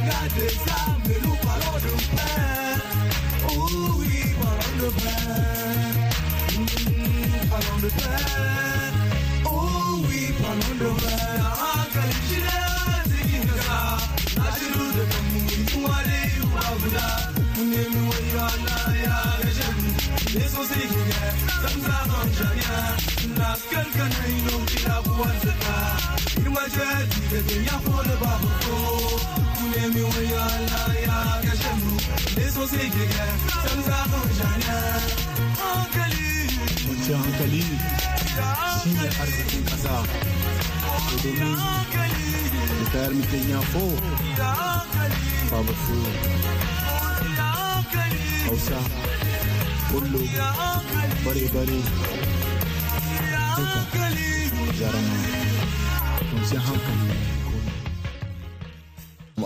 Regardez ça, mais nous parlons de pain. Oh oui, parlons de pain. Mm, parlons de pain. Oh oui, parlons de pain. Hankali shi ne zikin kasa. Na shiru da kanmu, kuma dai ruwa guda. Mun nemi wani Allah ya gashe mu. Ne so sai ki ga, zan zaɓan shari'a. Na kankana ino kira kuwan zaka. Girma jaji da zan ya fole babu nemi wani Allah ya gashe mu. Ne so sai ki ga, zan zaɓan shari'a. Hankali. kwanciyar hankali shi ne arzikin ƙasa. Domin da kayar mutum ya fo. Babu su hausa. Kullu. Bare-bare duka jarama kwanciyar hankali.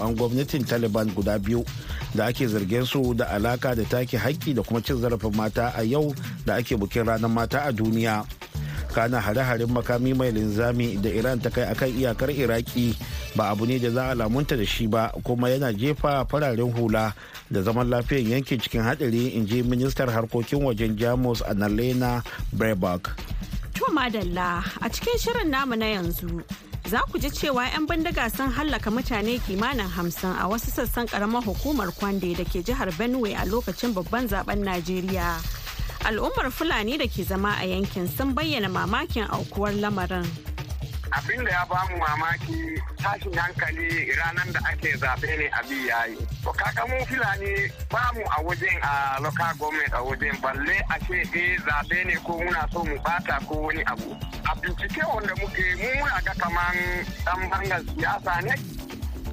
An gwamnatin taliban guda biyu da ake zargin su da alaka da take haƙƙi da kuma cin zarafin mata a yau da ake bukin ranar mata a duniya. Kana hare-haren makami mai linzami da iran ta kai akan iyakar iraki ba abu ne da za a lamunta da shi ba kuma yana jefa fararen hula da zaman lafiyan yankin cikin hadari in ji ministar harkokin wajen jamus annalena baerbock. To madalla a cikin shirin namu na yanzu za ku ji cewa 'yan bindiga sun hallaka mutane kimanin hamsin a wasu sassan karamar hukumar kwande da ke jihar benue a lokacin babban zaɓen najeriya. Al'ummar fulani da ke zama a yankin sun bayyana mamakin aukuwar lamarin. Abin da ya ba mu mamaki tashin hankali ranar da ake zaɓe ne abi yayi to kaka mu filani ba mu a wajen a local government a wajen balle a ce eh zaɓe ne ko muna so mu bata ko wani abu. A bincike wanda muke mu muna ga kaman dan bangar siyasa ne.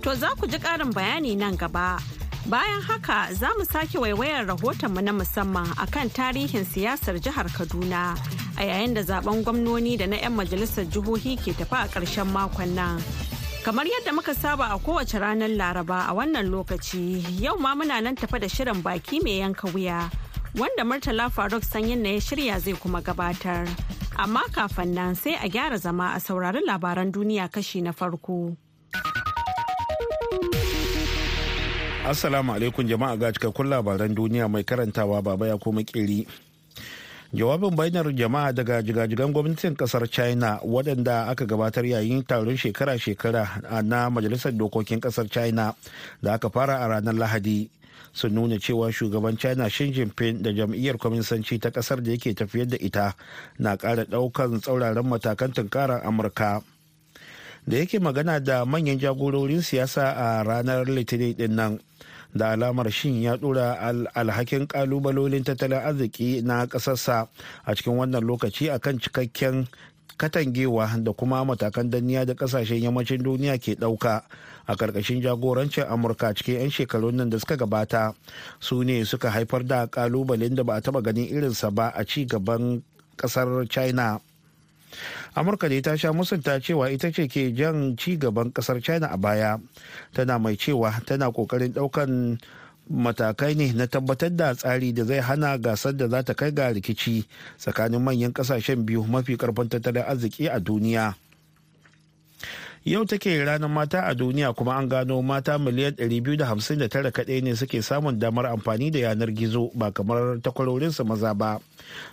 To za ku ji ƙarin bayani nan gaba. Bayan haka za mu sake waiwayar rahotonmu na musamman akan tarihin siyasar jihar kaduna. A yayin da zaɓen gwamnoni da na 'yan majalisar jihohi ke tafi a ƙarshen makon nan kamar yadda muka saba a kowace ranar laraba a wannan lokaci yau ma muna nan tafa da shirin baki mai yanka wuya wanda murtala faruk sanyin na ya shirya zai kuma gabatar amma kafin nan sai a gyara zama a saurari labaran duniya kashi na farko. Assalamu alaikum jama'a ga cikakkun labaran duniya mai karantawa baba ya kuma kiri. Jawabin bainar jama'a daga jigajigan gwamnatin ƙasar China waɗanda aka gabatar yayin taron shekara-shekara na Majalisar Dokokin ƙasar China da aka fara a ranar Lahadi. sun nuna cewa shugaban china Xi Jinping da jam'iyyar kwaminsanci ta ƙasar da yake tafiyar da ita na ƙara ɗaukan tsauraran matakan tunkarar amurka da yake magana da manyan jagororin siyasa a ranar litinin ɗin nan da alamar shin ya dora alhakin kalubalolin tattalin arziki na kasarsa. A cikin wannan lokaci akan cikakken katangewa da kuma matakan danniya da ƙasashen yammacin duniya ke ɗauka a ƙarƙashin jagorancin amurka cikin 'yan shekarun nan da suka gabata su ne suka haifar da kalubalen da ba a taba ganin irinsa ba a ci gaban ƙasar china. Amurka dai ta sha musunta cewa ita ce ke jan ci gaban ƙasar china a baya. Tana mai cewa tana ƙoƙarin ɗaukan matakai ne na tabbatar da tsari da zai hana gasar da za ta kai ga rikici tsakanin manyan ƙasashen biyu mafi ƙarfin tattalin arziki a duniya. Yau take ranar mata a duniya kuma an gano mata miliyan 259 kaɗai ne suke samun damar amfani da yanar gizo ba kamar takwarorinsu maza ba.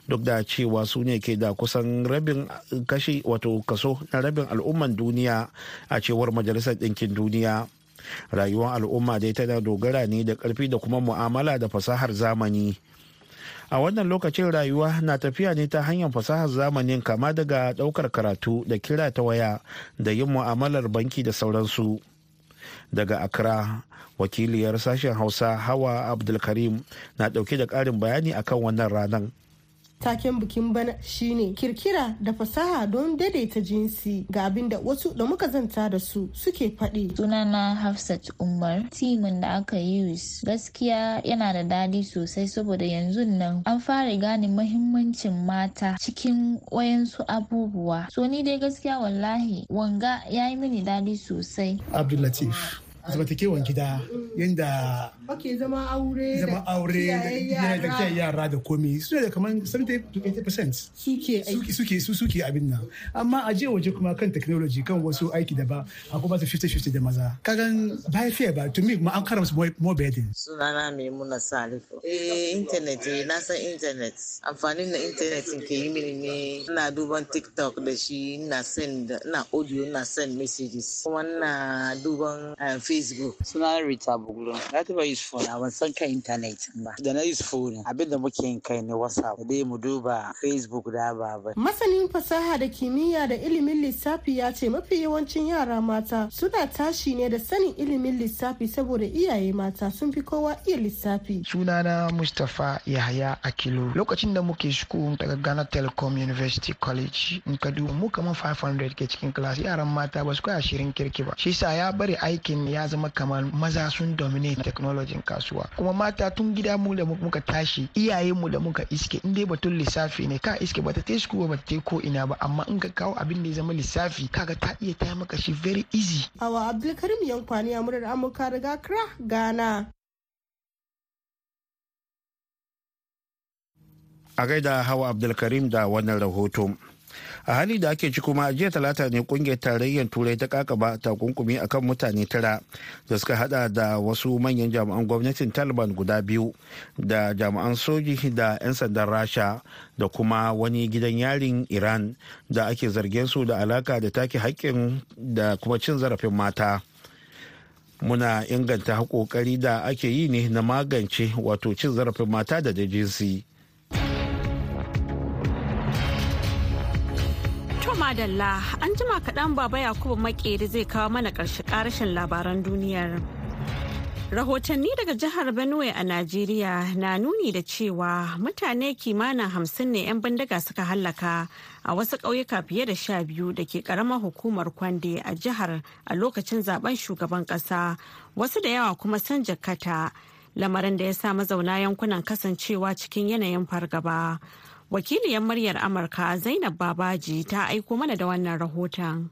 Duk da cewa su ne ke da kusan rabin kashi wato kaso na rabin al'umman duniya a cewar majalisar ɗinkin duniya. Rayuwar al'umma dai tana dogara ne da ƙarfi da kuma mu'amala da fasahar zamani. A wannan lokacin rayuwa na tafiya ne ta hanyar fasahar zamanin kama daga ɗaukar karatu da kira ta waya da yin mu'amalar banki da sauransu. Daga accra wakiliyar sashen hausa hawa abdulkarim na ɗauke da karin bayani akan wannan ranar. Taken bikin bana shine kirkira da fasaha don daidaita jinsi ga abin da wasu da muka zanta da su suke faɗi. Sunana Hafsat Umar, timin da aka yi gaskiya yana da daɗi sosai saboda yanzu nan an fara gane mahimmancin mata cikin wayansu abubuwa. So ni dai gaskiya wallahi wanga ya yi mini daɗi sosai. Abdullatif. Zamantakewan gida yadda Ok zama aure zama da aure da kiyaye yara da komi su da kamar 70 to 80% suke suke suke su suke abin nan. Amma a je waje kuma kan technology kan wasu aiki da ba akwai ba su 50-50 da maza. Kagan ba fair ba to me kuma an kara musu more- burden? Sunana maimuna salifu eh intanet eh na san intanet amfanin na intanet ke yi mini ne ina duban tiktok da shi ina send ina audio ina send messages. Kuma ina duban eh, facebook suna Rita Buglo. Na taba use phone a ban san kan internet ba. Da na use phone abin da muke yin kai ne WhatsApp. Da dai mu duba Facebook da ba Masanin fasaha da kimiyya da ilimin lissafi ya ce mafi yawancin yara mata suna tashi ne da sanin ilimin lissafi saboda iyaye mata sun fi kowa iya lissafi. sunana mustapha yahaya akilo lokacin da muke school daga ghana telecom university college in ka duba mu kamar 500 ke cikin class yaran mata ba su kai ashirin kirki ba shi sa ya bari aikin ya zama kamar maza sun dominate technology kasuwa. Kuma mata tun gida mu da muka tashi iyaye mu da muka iske in dai batun lissafi ne ka iske bata ta school ba ta ko ina ba. Amma in ka kawo abin da ya zama lissafi kaga ta iya ta maka shi very easy. Awa Abdulkarim Yankwani a murar Amurka daga Accra, Ghana. a gaida hawa abdulkarim da wannan rahoto. A hali da ake ci kuma jiya talata ne ƙungiyar tarayyar turai ta kakaba takunkumi akan mutane tara da suka hada da wasu manyan jami'an gwamnatin taliban guda biyu da jami'an soji da 'yan sandan rasha da kuma wani gidan yarin iran da ake zargin su da alaka da take haƙƙin da kuma cin zarafin mata muna inganta haƙoƙari da ake yi ne na magance wato cin zarafin mata da jinsi. Madalla an jima kaɗan baba Yakubu makeri zai kawo mana ƙarshe ƙarashin labaran duniyar. Rahotanni daga jihar Benue a Najeriya na nuni da cewa mutane kimanin hamsin ne 'yan bindiga suka hallaka a wasu ƙauyuka fiye da sha biyu da ke ƙaramar hukumar Kwande a jihar a lokacin zaɓen shugaban ƙasa wasu da yawa kuma sun jakkata lamarin da ya sa mazauna yankunan kasancewa cikin yanayin fargaba. Wakiliyar muryar Amurka Zainab Babaji ta aiko mana da wannan rahoton.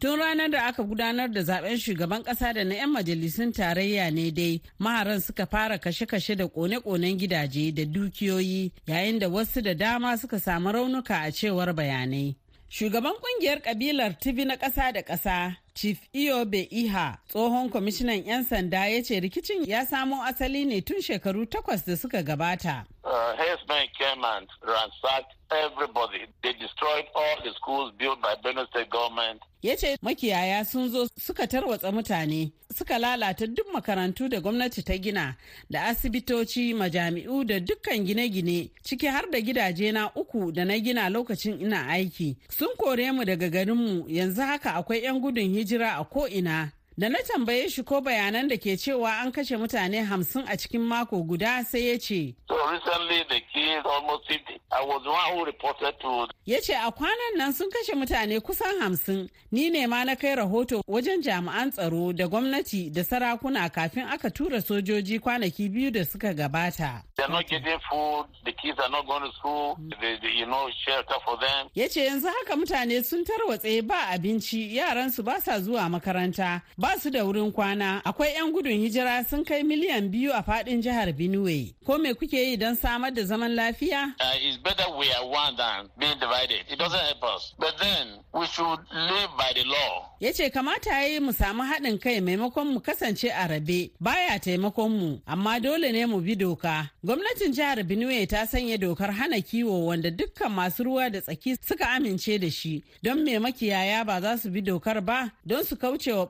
Tun ranar da aka gudanar da zaɓen shugaban kasa da na 'yan majalisun tarayya ne dai maharan suka fara kashe-kashe da kone-konen gidaje da dukiyoyi yayin da wasu da dama suka samu raunuka a cewar bayanai. Shugaban ƙungiyar kabilar Tibi na ƙasa da ƙasa Chief Iyobe Iha, tsohon kwamishinan 'yan sanda ya ce rikicin ya samo asali ne tun shekaru takwas da suka gabata. uh, herdsmen came and ransacked everybody. They destroyed all the schools built by Benue State government. ya ce makiyaya sun zo suka tarwatsa mutane suka lalata duk makarantu da gwamnati ta gina da asibitoci majami'u da dukkan gine-gine ciki har da gidaje na uku da na gina lokacin ina aiki. Sun kore mu daga garinmu yanzu haka akwai 'yan gudun hijira a ko'ina. Da na tambaye shi ko bayanan da ke cewa an kashe mutane hamsin a cikin mako guda sai ya ce So recently they killed almost 50. I was the one who reported to ya ce a kwanan nan sun kashe mutane kusan hamsin ni ne ma na kai rahoto wajen jami'an tsaro da gwamnati da sarakuna kafin aka tura sojoji kwanaki biyu da suka gabata they're not getting food, the kids are not going to school, they, they, you know, shelter for them. ya ce yanzu haka mutane sun tarwatse ba abinci yaransu ba sa zuwa makaranta ba su da wurin kwana. Akwai 'yan gudun hijira sun kai miliyan biyu a faɗin jihar benue. Ko me kuke yi don samar da zaman lafiya? Uh, it's better we are one than being divided. It doesn't help us. But then we should live by the law. ya ce kamata ya yi mu samu haɗin kai maimakon mu kasance a rabe. Baya taimakon mu amma dole ne mu bi doka. Gwamnatin jihar benue ta sanya dokar hana kiwo wanda dukkan masu ruwa da tsaki suka amince da shi. Don me makiyaya ba za su bi dokar ba? Don su kauce wa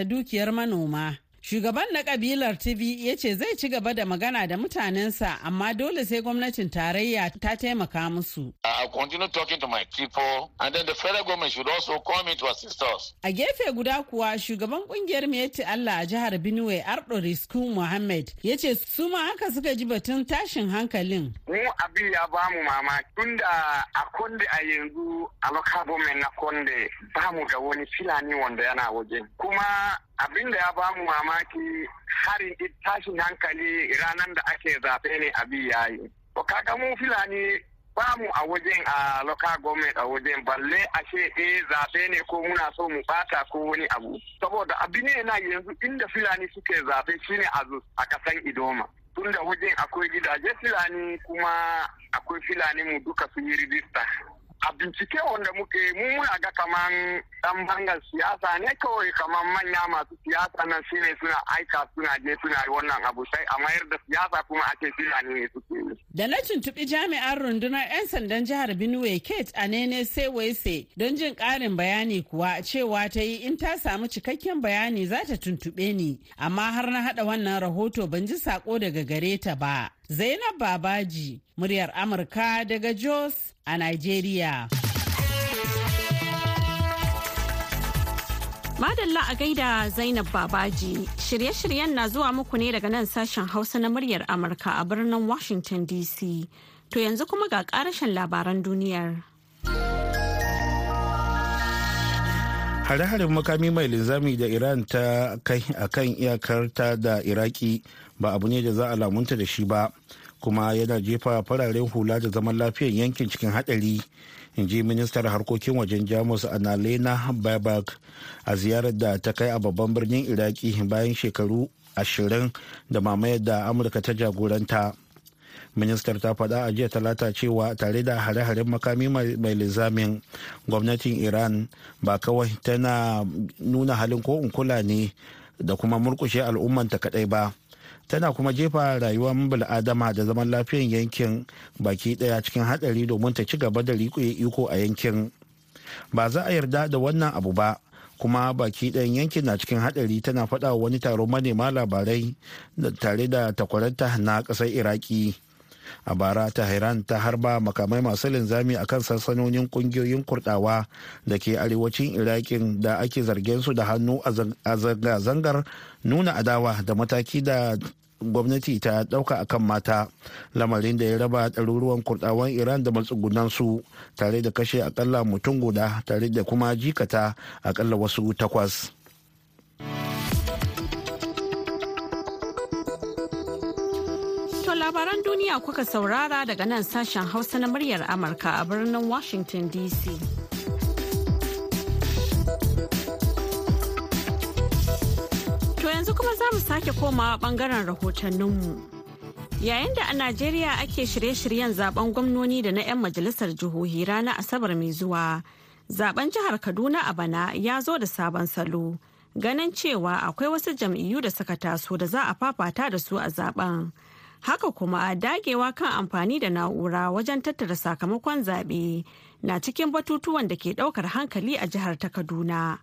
ɓarnata dukiyar manoma. Shugaban na kabilar TV ya ce zai ci gaba da magana da mutanensa amma dole sai gwamnatin tarayya ta taimaka musu. I'll continue talking to my people, and then the federal government should also come in to assist us. A gefe guda kuwa shugaban ƙungiyar Meti Allah a jihar Benue Ardo Risku Muhammad ya ce su ma haka suka ji batun tashin hankalin. mu abin ya ba mu mamaki tunda a konde a yanzu a local government na konde ba mu da wani filani wanda yana waje kuma abin da ya ba mu mamaki harin tashin hankali ranar da ake zaɓe ne abi yayi to kaga mu filani ba mu a wajen a local government a wajen balle a ce eh zaɓe ne ko muna so mu bata ko wani abu. Saboda abin ne na yanzu inda filani suke zaɓe shine a kasan idoma. Tunda wajen akwai gidaje filani kuma akwai filani mu duka sun yi rijista. A bincike wanda muke mu muna ga kaman dan bangar siyasa ne kawai kaman manya masu siyasa nan shine suna aika suna je suna yi wannan abu sai a mayar da siyasa kuma ake filani ne suke. Da na tuntuɓi jami'an rundunar 'yan sandan jihar Benue Kate Anene Sewese don jin ƙarin bayani kuwa cewa ta yi in ta samu cikakken bayani za ta tuntuɓe ni amma har na haɗa wannan rahoto ban ji sako daga gare ta ba. Zainab Babaji, muryar Amurka daga Jos a Nigeria. Madalla a gaida Zainab Babaji, shirye-shiryen na zuwa muku ne daga nan sashen Hausa na muryar Amurka a birnin Washington DC. To yanzu kuma ga karashen labaran duniyar. hare-haren makami mai linzami da iran ta kai a kan iyakarta da iraki ba abu ne da za a lamunta da shi ba kuma yana jefa fararen hula da zaman lafiyar yankin cikin hadari in ji ministar harkokin wajen jamus annalena baibak a ziyarar da ta kai a babban birnin iraki bayan shekaru ashirin da mamayar da amurka ta jagoranta. Ministar ta faɗa a jiya talata cewa tare da hare-haren makami mai linzamin gwamnatin iran ba kawai tana nuna halin ko kula ne da kuma murkushe al'ummanta kadai ba tana kuma jefa rayuwar bil'adama da zaman lafiyan yankin baki ɗaya cikin hadari domin ta ci gaba da iko a yankin. Ba za a yarda da wannan abu ba kuma baki ɗayan yankin na cikin hadari tana faɗa wani taron manema labarai tare da takwaranta na ƙasar iraki. A bara tehran ta harba makamai masu linzami a kan sansanonin ƙungiyoyin kurdawa da ke arewacin irakin da ake zargin su da hannu a zanga-zangar nuna adawa da mataki da gwamnati ta ɗauka akan mata lamarin da ya raba ɗaruruwan kurdawan iran da matsugunansu tare da kashe akalla mutum guda tare da kuma jikata akalla wasu takwas. labaran duniya kuka saurara daga nan sashen hausa na muryar amurka a birnin washington dc yanzu kuma za mu sake komawa ɓangaren rahotanninmu. Yayin da a najeriya ake shirye-shiryen zaɓen gwamnoni da na 'yan majalisar jihohi ranar asabar mai zuwa zaɓen jihar kaduna a bana ya zo da sabon salo ganin cewa akwai wasu jam'iyyu da suka taso da za a fafata da su a zaɓen. Haka kuma dagewa kan amfani da na'ura wajen tattara sakamakon zaɓe na cikin batutuwan da ke ɗaukar hankali a jihar ta kaduna.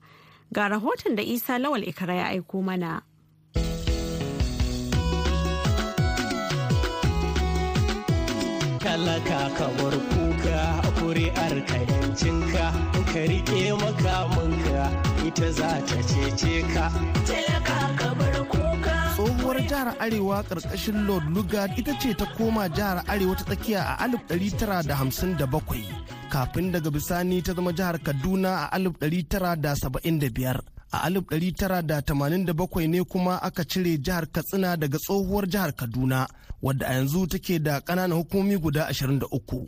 Ga rahoton da isa lawal ikara ya aiko mana. Talaka kamar kuka kuri'ar ka yancinka ka riƙe makamanka ita za ta cece ka. Talaka kamar kuka tsohuwar jihar arewa ƙarƙashin lord lugard ita ce ta koma jihar arewa ta tsakiya a 1957 kafin daga bisani ta zama jihar kaduna a 1975 a 1987 ne kuma aka cire jihar katsina daga tsohuwar jihar kaduna wadda a yanzu take da ƙananan hukumomi guda 23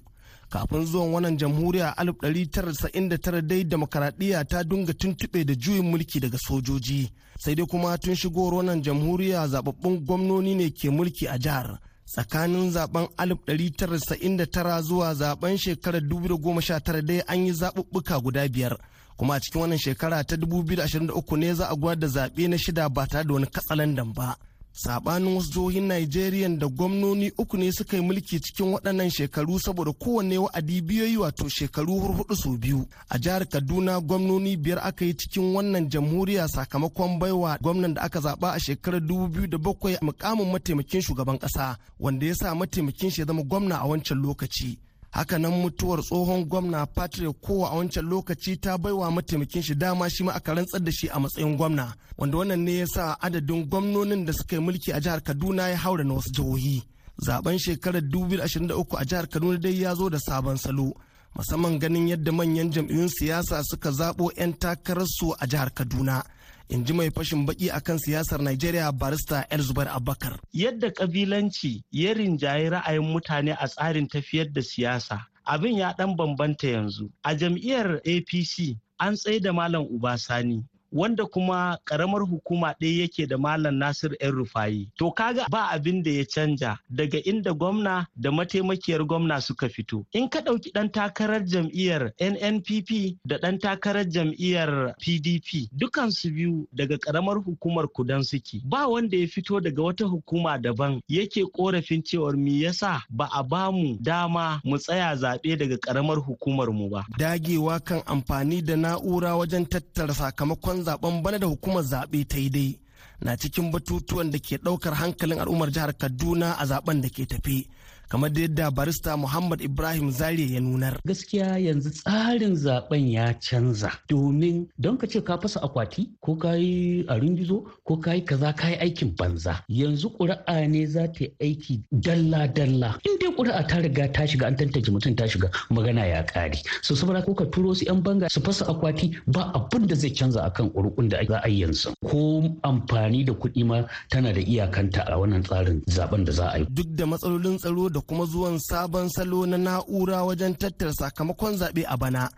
kafin zuwan wannan jamhuriya a 1999 dai demokaradiyya ta dunga tuntuɓe da juyin mulki daga sojoji. Sai dai kuma tun shigo wannan jamhuriya zababbun gwamnoni ne ke mulki a jihar. Tsakanin zaɓen 1999 zuwa zaɓen shekarar 2019 dai an yi zaɓuɓɓuka guda biyar. Kuma a cikin wannan shekara ta 2023 ne za a gwada zaɓe na shida ba tare da wani katsalandan ba. Sabanin wasu jihohin Najeriya da gwamnoni uku ne suka yi mulki cikin waɗannan shekaru saboda kowanne wa'adi biyoyi wato shekaru hurhudu sau biyu. A jihar Kaduna gwamnoni biyar aka yi cikin wannan jamhuriya sakamakon baiwa gwamnan da aka zaba a shekarar 2007 mukamin mataimakin shugaban ƙasa wanda ya sa mataimakin shi ya zama gwamna a wancan lokaci. Haka nan mutuwar tsohon gwamna patrick kowa a wancan lokaci ta baiwa mataimakin shi dama shi ma aka rantsar da shi a matsayin gwamna wanda wannan ne ya sa adadin gwamnonin da suka yi mulki a jihar kaduna ya haura na wasu jihohi. Zaben shekarar 2023 a jihar kaduna dai ya zo da sabon salo musamman ganin yadda manyan jam'iyyun siyasa suka zaɓo 'yan takararsu a jihar kaduna. In ji mai fashin baki akan siyasar Najeriya barista Elzubar Abubakar. Yadda kabilanci ya rinjayi ra'ayin mutane a tsarin tafiyar da siyasa abin ya dan bambanta yanzu a jam'iyyar apc an tsaye da malam ubasani wanda kuma karamar hukuma ɗaya yake da malam nasir yan rufayi. To kaga ba abin da ya canja daga inda gwamna da mataimakiyar gwamna suka fito. In ka ɗauki ɗan takarar jam'iyyar nnpp da ɗan takarar jam'iyyar pdp dukansu biyu daga karamar hukumar kudan suke. Ba wanda ya fito daga wata hukuma daban yake korafin cewar me yasa ba a ba mu dama mu tsaya zaɓe daga karamar hukumar mu ba. Dagewa kan amfani da na'ura wajen tattara sakamakon zaɓen bana da hukumar zaɓe ta yi dai na cikin batutuwan da ke ɗaukar hankalin al'ummar jihar kaduna a zaɓen da ke tafe. Kamar da yadda barista Muhammad Ibrahim Zariya ya nunar. Gaskiya yanzu tsarin zaɓen ya canza. Domin don ka ce ka fasa akwati ko ka yi a ringizo ko ka yi kaza ka yi aikin banza. Yanzu ƙuri'a ne za ta yi aiki dalla-dalla. In dai ƙuri'a ta riga ta shiga an tantance mutum ta shiga magana ya ƙare. So saboda ko ka turo su 'yan banga su fasa akwati ba abin da zai canza akan ƙuri'un da za a yi yanzu. Ko amfani da kuɗi ma tana da iyakanta a wannan tsarin zaɓen da za a yi. Duk da matsalolin tsaro da kuma zuwan sabon salo na na'ura wajen tattara sakamakon zaɓe a bana.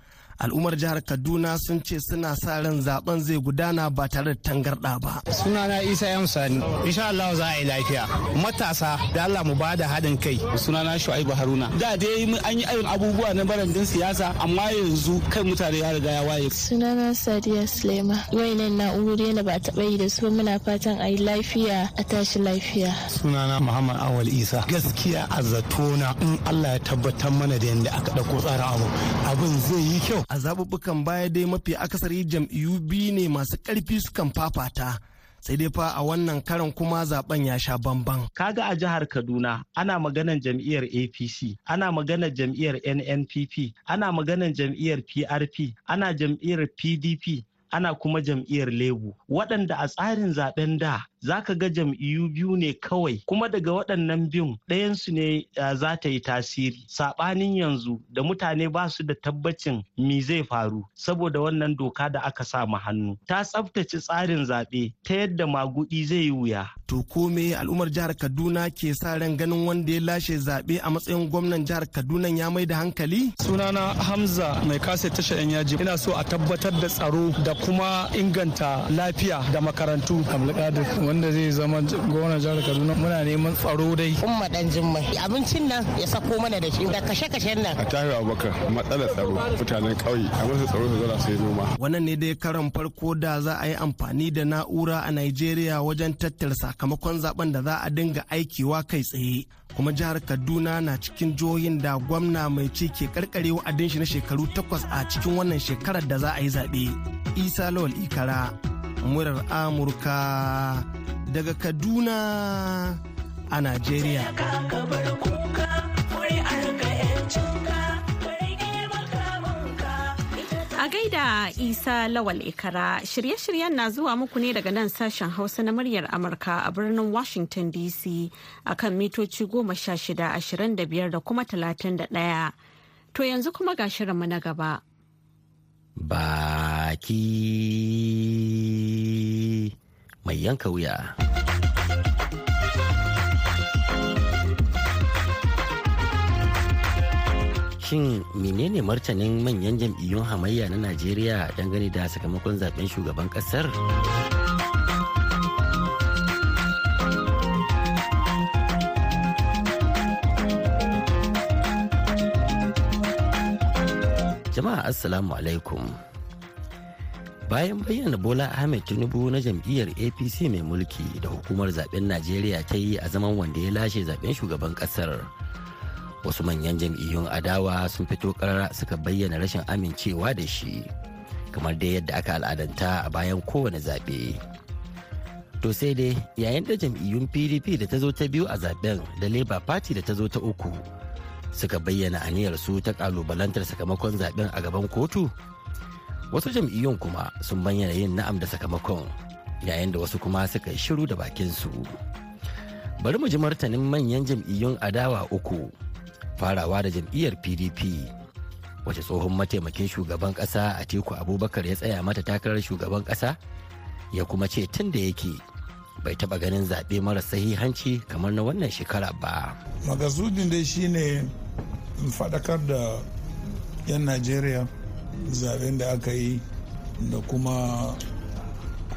Al'ummar jihar kaduna sun ce suna sa ran zaɓen zai gudana ba tare da tangarɗa ba. Sunana isa yan sani. Insha Allah za a yi lafiya. Matasa da Allah mu ba da haɗin kai. Sunana shu'aibu haruna. Da dai an yi ayin abubuwa na barandin siyasa amma yanzu kai mutane ya riga ya waye. Sunana sadiya sulema wayannan na'urori na ba taɓa yi da su muna fatan a yi lafiya a tashi lafiya. Sunana muhammad awal isa. Gaskiya a zatona in Allah ya tabbatar mana da yadda aka ɗauko tsarin abu abin zai yi kyau. A zaɓuɓɓukan baya dai mafi akasari jam'iyyu biyu ne masu ƙarfi sukan fafata sai dai fa a wannan karan kuma zaɓen ya sha bamban. Kaga a jihar Kaduna ana maganan jam'iyyar APC, ana maganan jam'iyyar NNPP, ana maganan jam'iyyar PRP, ana jam'iyyar PDP, ana kuma jam'iyyar Labour. Waɗanda a tsarin zaɓen da za ka ga jam'iyyu biyu ne kawai kuma daga waɗannan biyun ɗayansu ne za ta yi tasiri saɓanin yanzu da mutane ba su da tabbacin me zai faru saboda wannan doka da aka sa ma hannu ta tsaftace tsarin zaɓe ta yadda magudi zai yi wuya. To ko me al'ummar jihar Kaduna ke sa ran ganin wanda ya lashe zaɓe a matsayin gwamnan jihar Kaduna ya mai da hankali? Sunana Hamza mai kase tashar yan yaji ina so a tabbatar da tsaro da kuma inganta lafiya da makarantu. Wanda zai zama gwamnan jihar kaduna. Muna neman tsaro dai. Umma dan jimmai abincin nan ya sako mana da shi. Da kashe-kashen nan. A tahi abubakar matsalar tsaro mutanen ƙauye a musu tsaro su zara sai noma. Wannan ne dai karan farko da za a yi amfani da na'ura a nigeria wajen tattara sakamakon zaɓen da za a dinga aikiwa kai tsaye. Kuma jihar kaduna na cikin jihohin da gwamna mai ci ke karkare wa'adin shi na shekaru takwas a cikin wannan shekarar da za a yi zaɓe. Isa lawal ikara murar amurka daga kaduna a najeriya. A gaida isa lawal ikara shirye-shiryen na zuwa muku ne daga nan sashen hausa na muryar amurka a birnin washington dc akan mitoci goma sha shida ashirin da kuma talatin da ɗaya. To yanzu kuma ga shirinmu na gaba. Baki mai yanka wuya. Shin menene martanin manyan jam'iyyun hamayya na Najeriya dangane da sakamakon zaɓen shugaban ƙasar? Jama'a Assalamu alaikum. Bayan bayyana Bola Ahmed Tinubu na jam'iyyar APC mai mulki da hukumar zaɓen Najeriya ta yi a zaman wanda ya lashe zaɓen shugaban ƙasar. Wasu manyan jam'iyyun adawa sun fito karara suka bayyana rashin amincewa da shi, kamar da yadda aka al'adanta a bayan kowane zaɓe. To sai dai yayin da jam'iyyun PDP da ta zo ta biyu a zaɓen da Labour Party da ta zo ta uku. Suka bayyana aniyar su ta kalubalantar sakamakon zaɓen a gaban kotu wasu jam'iyyun kuma sun bayyana yin na'am da sakamakon yayin da wasu kuma suka yi shiru da bakinsu bari mu ji martanin manyan jam'iyyun adawa uku farawa da jam'iyyar pdp wace tsohon mataimakin shugaban kasa a teku abubakar ya tsaya mata takarar shugaban kasa ya kuma ce tun da yake bai taba ganin zaɓe mara sahihanci kamar na wannan shekara ba. Magasudin dai shine faɗakar da 'yan najeriya zaɓen da aka yi da kuma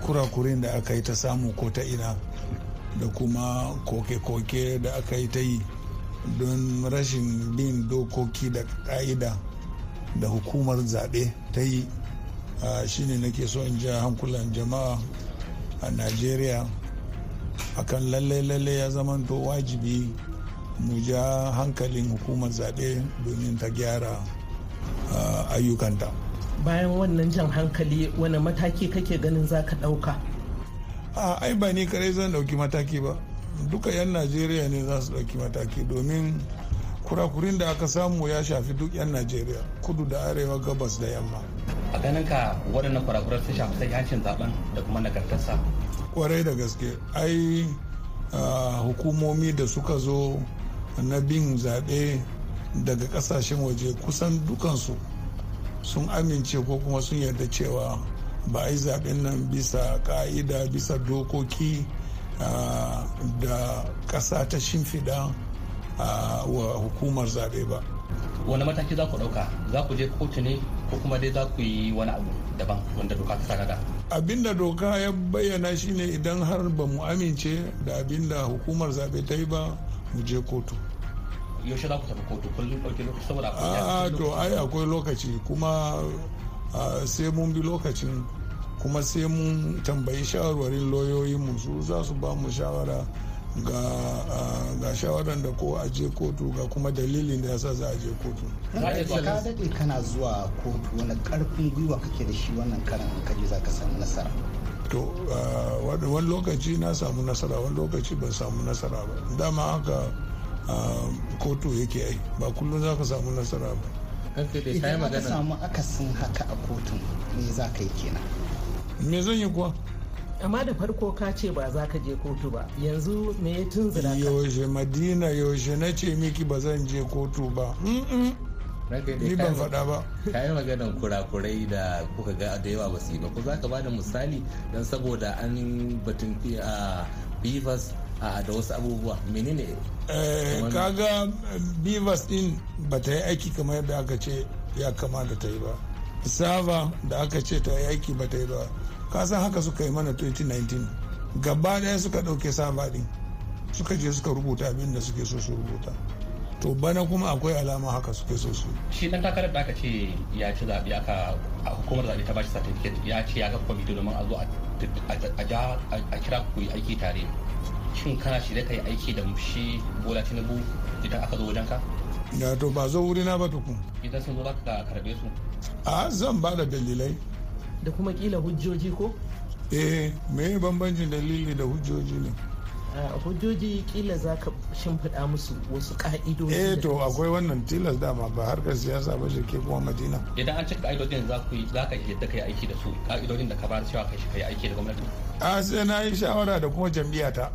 kurakurin da aka yi ta samu ko ta ina da kuma koke-koke da aka yi ta yi don rashin bin dokoki da ƙa'ida da hukumar zaɓe ta yi. Shine nake so in ja hankulan jama'a a najeriya akan lalle-lalle ya zamanto wajibi mu ja hankalin hukumar zaɓe domin ta gyara ayyukanta. Bayan wannan jan hankali wani mataki kake ganin za ka ɗauka? A ai ba ni kare zan ɗauki mataki ba. Duka 'yan najeriya ne za su ɗauki mataki domin kurakurin da aka samu ya shafi duk 'yan najeriya kudu da arewa gabas da yamma. A ganin ka waɗannan kurakuran sun shafi sahihancin zaɓen da kuma nagartarsa? Kwarai da gaske. Ai hukumomi da suka zo na bin zaɓe daga ƙasashen waje kusan dukansu sun amince ko kuma sun yarda cewa ba a yi zaɓen nan bisa ƙa'ida bisa dokoki da ƙasa ta shimfiɗa wa hukumar zaɓe ba. Wani mataki za ku ɗauka? Za ku je kotu ne ko kuma dai za ku yi wani abu daban wanda doka ta tanada? Abinda doka ya bayyana shine idan har ba mu amince da abin da hukumar zaɓe ta yi ba mu je kotu. Yaushe za ku tafi kotu? Kullum ɗauki lokaci saboda a to ai akwai lokaci kuma sai mun bi lokacin kuma sai mun tambayi shawarwarin lauyoyinmu su za su ba mu shawara ga ga shawaran da ko a je kotu ga kuma dalilin da yasa za a je kotu. Ka daɗe kana zuwa kotu wani ƙarfin gwiwa kake da shi wannan karan ka je za ka samu nasara? To wani lokaci na samu nasara wani lokaci ban samu nasara ba. Dama haka kotu yake ai ba kullum za ka samu nasara ba. Idan ka samu akasin haka a kotun me za ka yi kenan? Me zan yi kuwa? Amma da farko ka ce ba za ka je kotu ba. Yanzu me ya tunzura ka? Yaushe madina yaushe na ce miki ba zan je kotu ba? Ni ban faɗa ba. ka yi maganar kurakurai da kuka ga da yawa ba su yi ba. Ko za ka ba da misali don saboda an batun a bivas a da wasu abubuwa. Menene? Kaga bivas din ba ta yi aiki kamar yadda aka ce ya kamata ta yi ba. Sava da aka ce ta yi aiki ba ta yi ba. Kasan haka suka yi mana 2019 gaba ɗaya suka ɗauke sava din. Suka je suka rubuta abin da suke so su rubuta. To bana kuma akwai alama haka suke so su. Shi dan takarar da aka ce ya ci zaɓe aka a hukumar zaɓe ta bashi certificate ya ce ya ga kwamiti domin a zo a kira ku yi aiki tare. Shin kana shi da kai aiki da shi bola tinubu idan aka zo wajen ka ya to ba zo wurina ba tukun. Idan sun zo za ka karɓe su? A zan ba da dalilai. Da kuma kila hujjoji ko? Eh me bambancin dalili da hujjoji ne? Hujjoji kila za ka shimfiɗa musu wasu ƙa'idoji eh to akwai wannan tilas dama ba harkar siyasa ba ke kuma madina. Idan an cika ƙa'idojin za ku za ka yadda ka yi aiki da su ƙa'idojin da ka ba da cewa kai shi ka yi aiki da gwamnati. A sai na yi shawara da kuma jam'iyyata.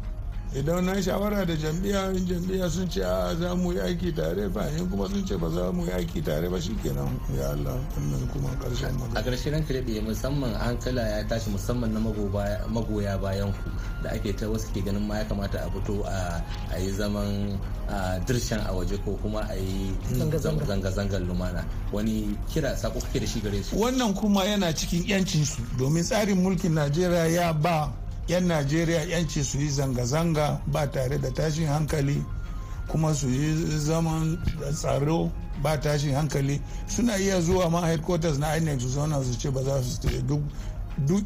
Idan na shawara da jam'iyya in jam'iyya sun ce a za mu yi aiki tare ba in kuma sun ce ba za mu yi aiki tare ba shikenan ya Allah wannan kuma ƙarshen magana. A ƙarshe ranka da musamman hankala ya tashi musamman na magoya bayan ku da ake ta wasu ke ganin ma ya kamata a fito a yi zaman dirshan a waje ko kuma a yi zanga-zangar lumana. Wani kira sako kake da shi gare su? Wannan kuma yana cikin yancinsu domin tsarin mulkin najeriya ya ba 'yan najeriya yanci su yi zanga-zanga ba tare da tashin hankali kuma su yi zaman tsaro ba tashin hankali. Suna iya zuwa ma headquarters na inec su zauna su ce ba za su duk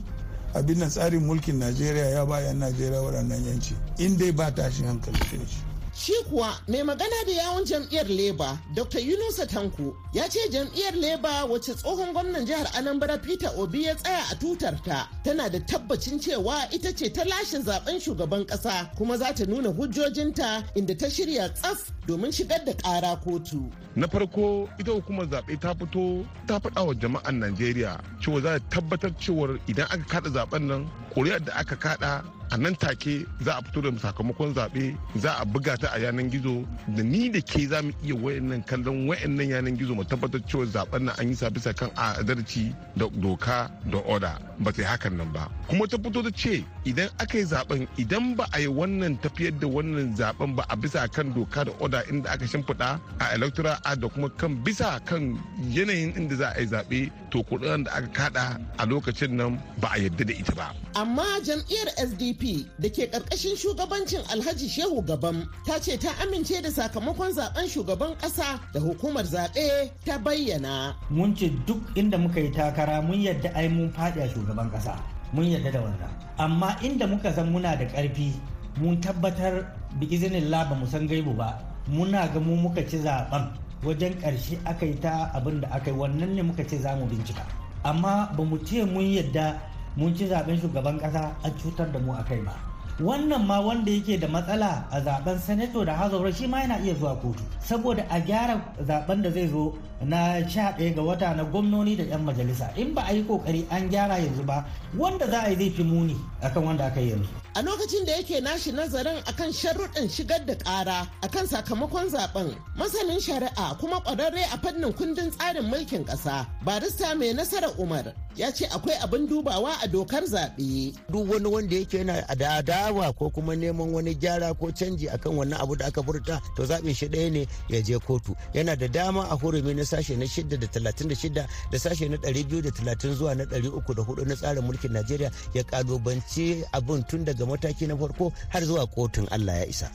abin tsarin mulkin najeriya ya ba 'yan najeriya waɗannan yanci in dai ba tashin hankali shi. Shi kuwa mai magana da yawon jam'iyyar Leba, Dr. Yunusa Tanko, ya ce jam'iyyar Leba wacce tsohon gwamnan jihar Anambra Peter Obi ya tsaya a tutarta tana da tabbacin cewa ita ce ta lashe zaɓen shugaban kasa kuma za ta nuna hujjojinta inda ta shirya tsaf domin shigar da kara kotu. Na farko ita hukumar zaɓe ta fito ta faɗa wa jama'an Najeriya cewa za ta tabbatar cewar idan aka kada zaɓen nan ƙuri'ar da aka kada a nan take za a fito da sakamakon zaɓe za a buga ta a yanan gizo. Da ni da ke za mu iya wayannan kallon wayannan yanan gizo mu tabbatar cewa zaɓen nan an yi sa bisa kan adalci da doka da oda. Ba ta yi hakan nan ba. Kuma ta fito ta ce idan aka yi zaɓen idan ba a yi wannan tafiyar da wannan zaɓen ba a bisa kan doka da oda inda aka shimfiɗa a electoral act da kuma kan bisa kan yanayin inda za a yi zaɓe to kuɗin da aka kada a lokacin nan ba a yarda da ita ba. Amma jam'iyyar SDP da ke ƙarƙashin shugabancin Alhaji Shehu Gabam ta ce ta amince da sakamakon zaɓen shugaban ƙasa da hukumar zaɓe ta bayyana. Mun ce duk inda muka yi takara mun yadda ai mun faɗi a shugaban ƙasa. Mun yadda da wannan. Amma inda muka san muna da ƙarfi mun tabbatar bi izinin ba mu san gaibu ba muna ga mu muka ci zaɓen wajen ƙarshe aka yi ta abin da aka yi wannan ne muka ce za mu bincika amma ba mu ce mun yadda mun ci zaɓen shugaban ƙasa an cutar da mu a kai ba. Wannan ma wanda yake da matsala a zaɓen sanato da hazaura shi ma yana iya zuwa kotu. Saboda a gyara zaɓen da zai zo na sha ɗaya ga wata na gwamnoni da 'yan majalisa. In ba a yi ƙoƙari an gyara yanzu ba wanda za a yi zai fi muni akan wanda aka yi yanzu. A lokacin da yake nashi nazarin akan sharuɗin shigar da ƙara akan sakamakon zaɓen masanin shari'a kuma ƙwararre a fannin kundin tsarin mulkin ƙasa barista mai nasarar umar ya ce akwai abin dubawa a dokar zaɓe. duk wani wanda yake yana da adawa ko kuma neman wani gyara ko canji akan wannan abu da aka furta to zaɓin shi ɗaya ne ya je kotu yana da dama a hurumi na sashe na shida da talatin da shida da sashe na ɗari biyu da talatin zuwa na ɗari uku da huɗu na tsarin mulkin najeriya ya kalubanci abin tun daga mataki na farko har zuwa kotun allah ya isa.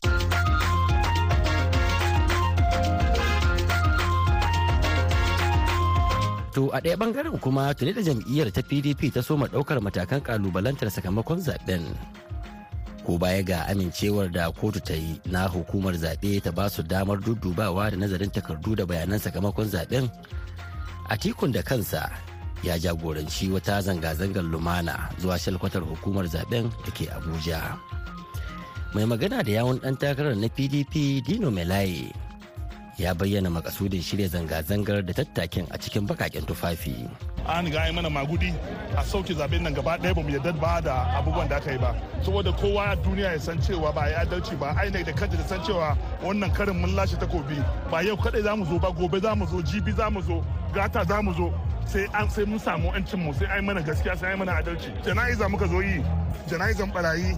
To a ɗaya ɓangaren kuma tuni da jam'iyyar ta PDP ta soma ɗaukar matakan kalubalantar sakamakon zaɓen. Ko baya ga amincewar da kotu ta yi na hukumar zaɓe ta ba su damar dudubawa da nazarin takardu da bayanan sakamakon zaɓen. A tikun da kansa ya jagoranci wata zanga-zangar lumana zuwa shalkwatar hukumar zaɓen da ke Abuja. Mai magana da yawun ɗan takarar na PDP Dino Melaye. ya bayyana makasudin shirya zanga-zangar da tattakin a cikin bakaken tufafi. an ga yi mana magudi a sauke zaɓen nan gaba ɗaya ba mu yarda ba da abubuwan da aka yi ba saboda kowa a duniya ya san cewa ba ya adalci ba ainihin da kanta da san cewa wannan karin mun lashe takobi ba yau kadai za mu zo ba gobe za mu zo jibi za mu zo gata za mu zo sai an sai mun samu yancin mu sai ai mana gaskiya sai ai mana adalci. Jana'iza muka zo yi jana'izan barayi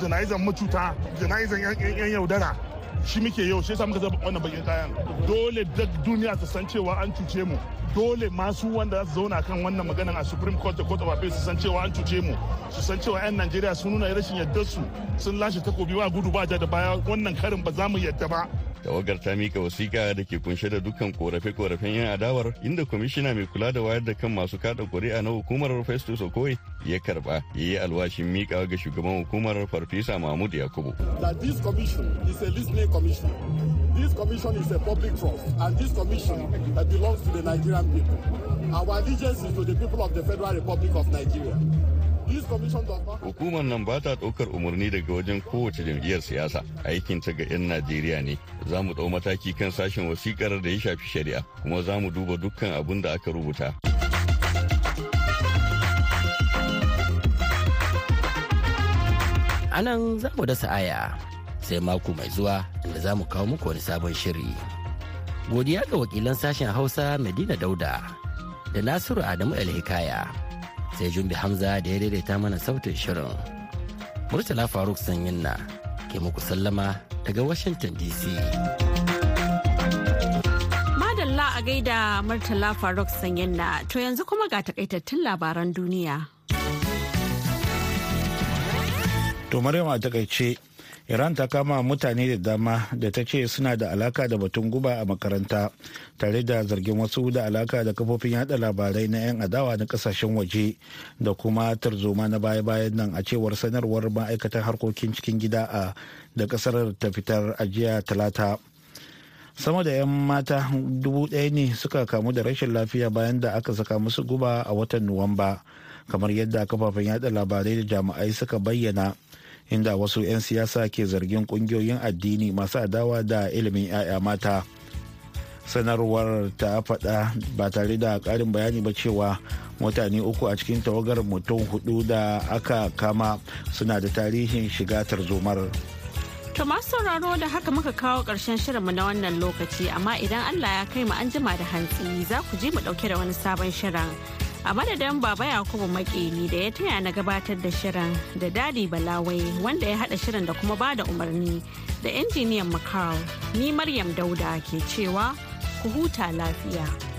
jana'izan mututa jana'izan yan yaudara. Shi muke yau yasa muka zaba wannan bakin kayan. Dole da duniya ta san cewa an cuce mu. Dole masu wanda za su zauna kan wannan maganan a supreme court da court of appeal su san cewa an cuce mu. Su san cewa yan najeriya sun nuna rashin yardar su sun lashe takobi ba gudu ba da baya. Wannan karin ba za mu yadda ba. Tawagar ta mika wasiƙa da ke kunshe da dukkan korafe-korafen yan adawar inda kwamishina mai kula da wayar da kan masu kada kuri'a na hukumar festus okoye ya karɓa ya yi alwashin mika ga shugaban hukumar farfesa mahmud yakubu. This commission is a listening commission. This commission is a public trust and this commission uh, belongs to the nigerian people. Our allegiance is to the people of the federal republic of nigeria. Hukumar nan ba ta ɗaukar umarni daga wajen kowace jam'iyyar siyasa. Aikin ta ga 'yan Najeriya ne. Za mu ɗau mataki kan sashen wasikar da ya shafi shari'a, kuma za mu duba dukkan abin da aka rubuta. A nan za mu dasa aya sai mako mai zuwa inda za mu kawo muku wani sabon shiri. Godiya ga wakilan sashen Hausa Medina Dauda da Nasiru Adamu El-Hikaya. Sai jumbi hamza da ya daidaita mana sautin shirin. Murtala faruk sanyin na ke muku sallama daga washington dc madalla a gaida murtala faruk sanyin na. To yanzu kuma ga takaitattun labaran duniya. To maryam a taƙaice iran ta kama mutane da dama da ta ce suna da alaka da batun guba a makaranta tare da zargin wasu da alaka da kafofin yada labarai na 'yan adawa na ƙasashen waje da kuma tarzoma na baya-bayan nan a cewar sanarwar ma'aikatan harkokin cikin gida a da ƙasar ta fitar a jiya talata. Sama da 'yan mata dubu ɗaya ne suka kamu da rashin lafiya bayan da aka saka musu guba a watan nuwamba kamar yadda kafafen yada labarai da jami'ai suka bayyana. Inda wasu 'yan siyasa ke zargin ƙungiyoyin addini masu adawa da ilimin 'ya'ya mata sanarwar ta faɗa ba tare da ƙarin bayani ba cewa mutane uku a cikin tawagar mutum huɗu da aka kama suna da tarihin shiga tarzomar. To masu sauraro da haka muka kawo ƙarshen shirinmu na wannan lokaci amma idan Allah ya kai mu an jima da hantsi za ku ji mu ɗauke da wani sabon shirin. A madadin Baba Yakubu Makeri da ya taya na gabatar da shirin da Dadi Balawai wanda ya haɗa shirin da kuma ba da umarni da injiniyan Macau ni Maryam Dauda ke cewa ku huta lafiya.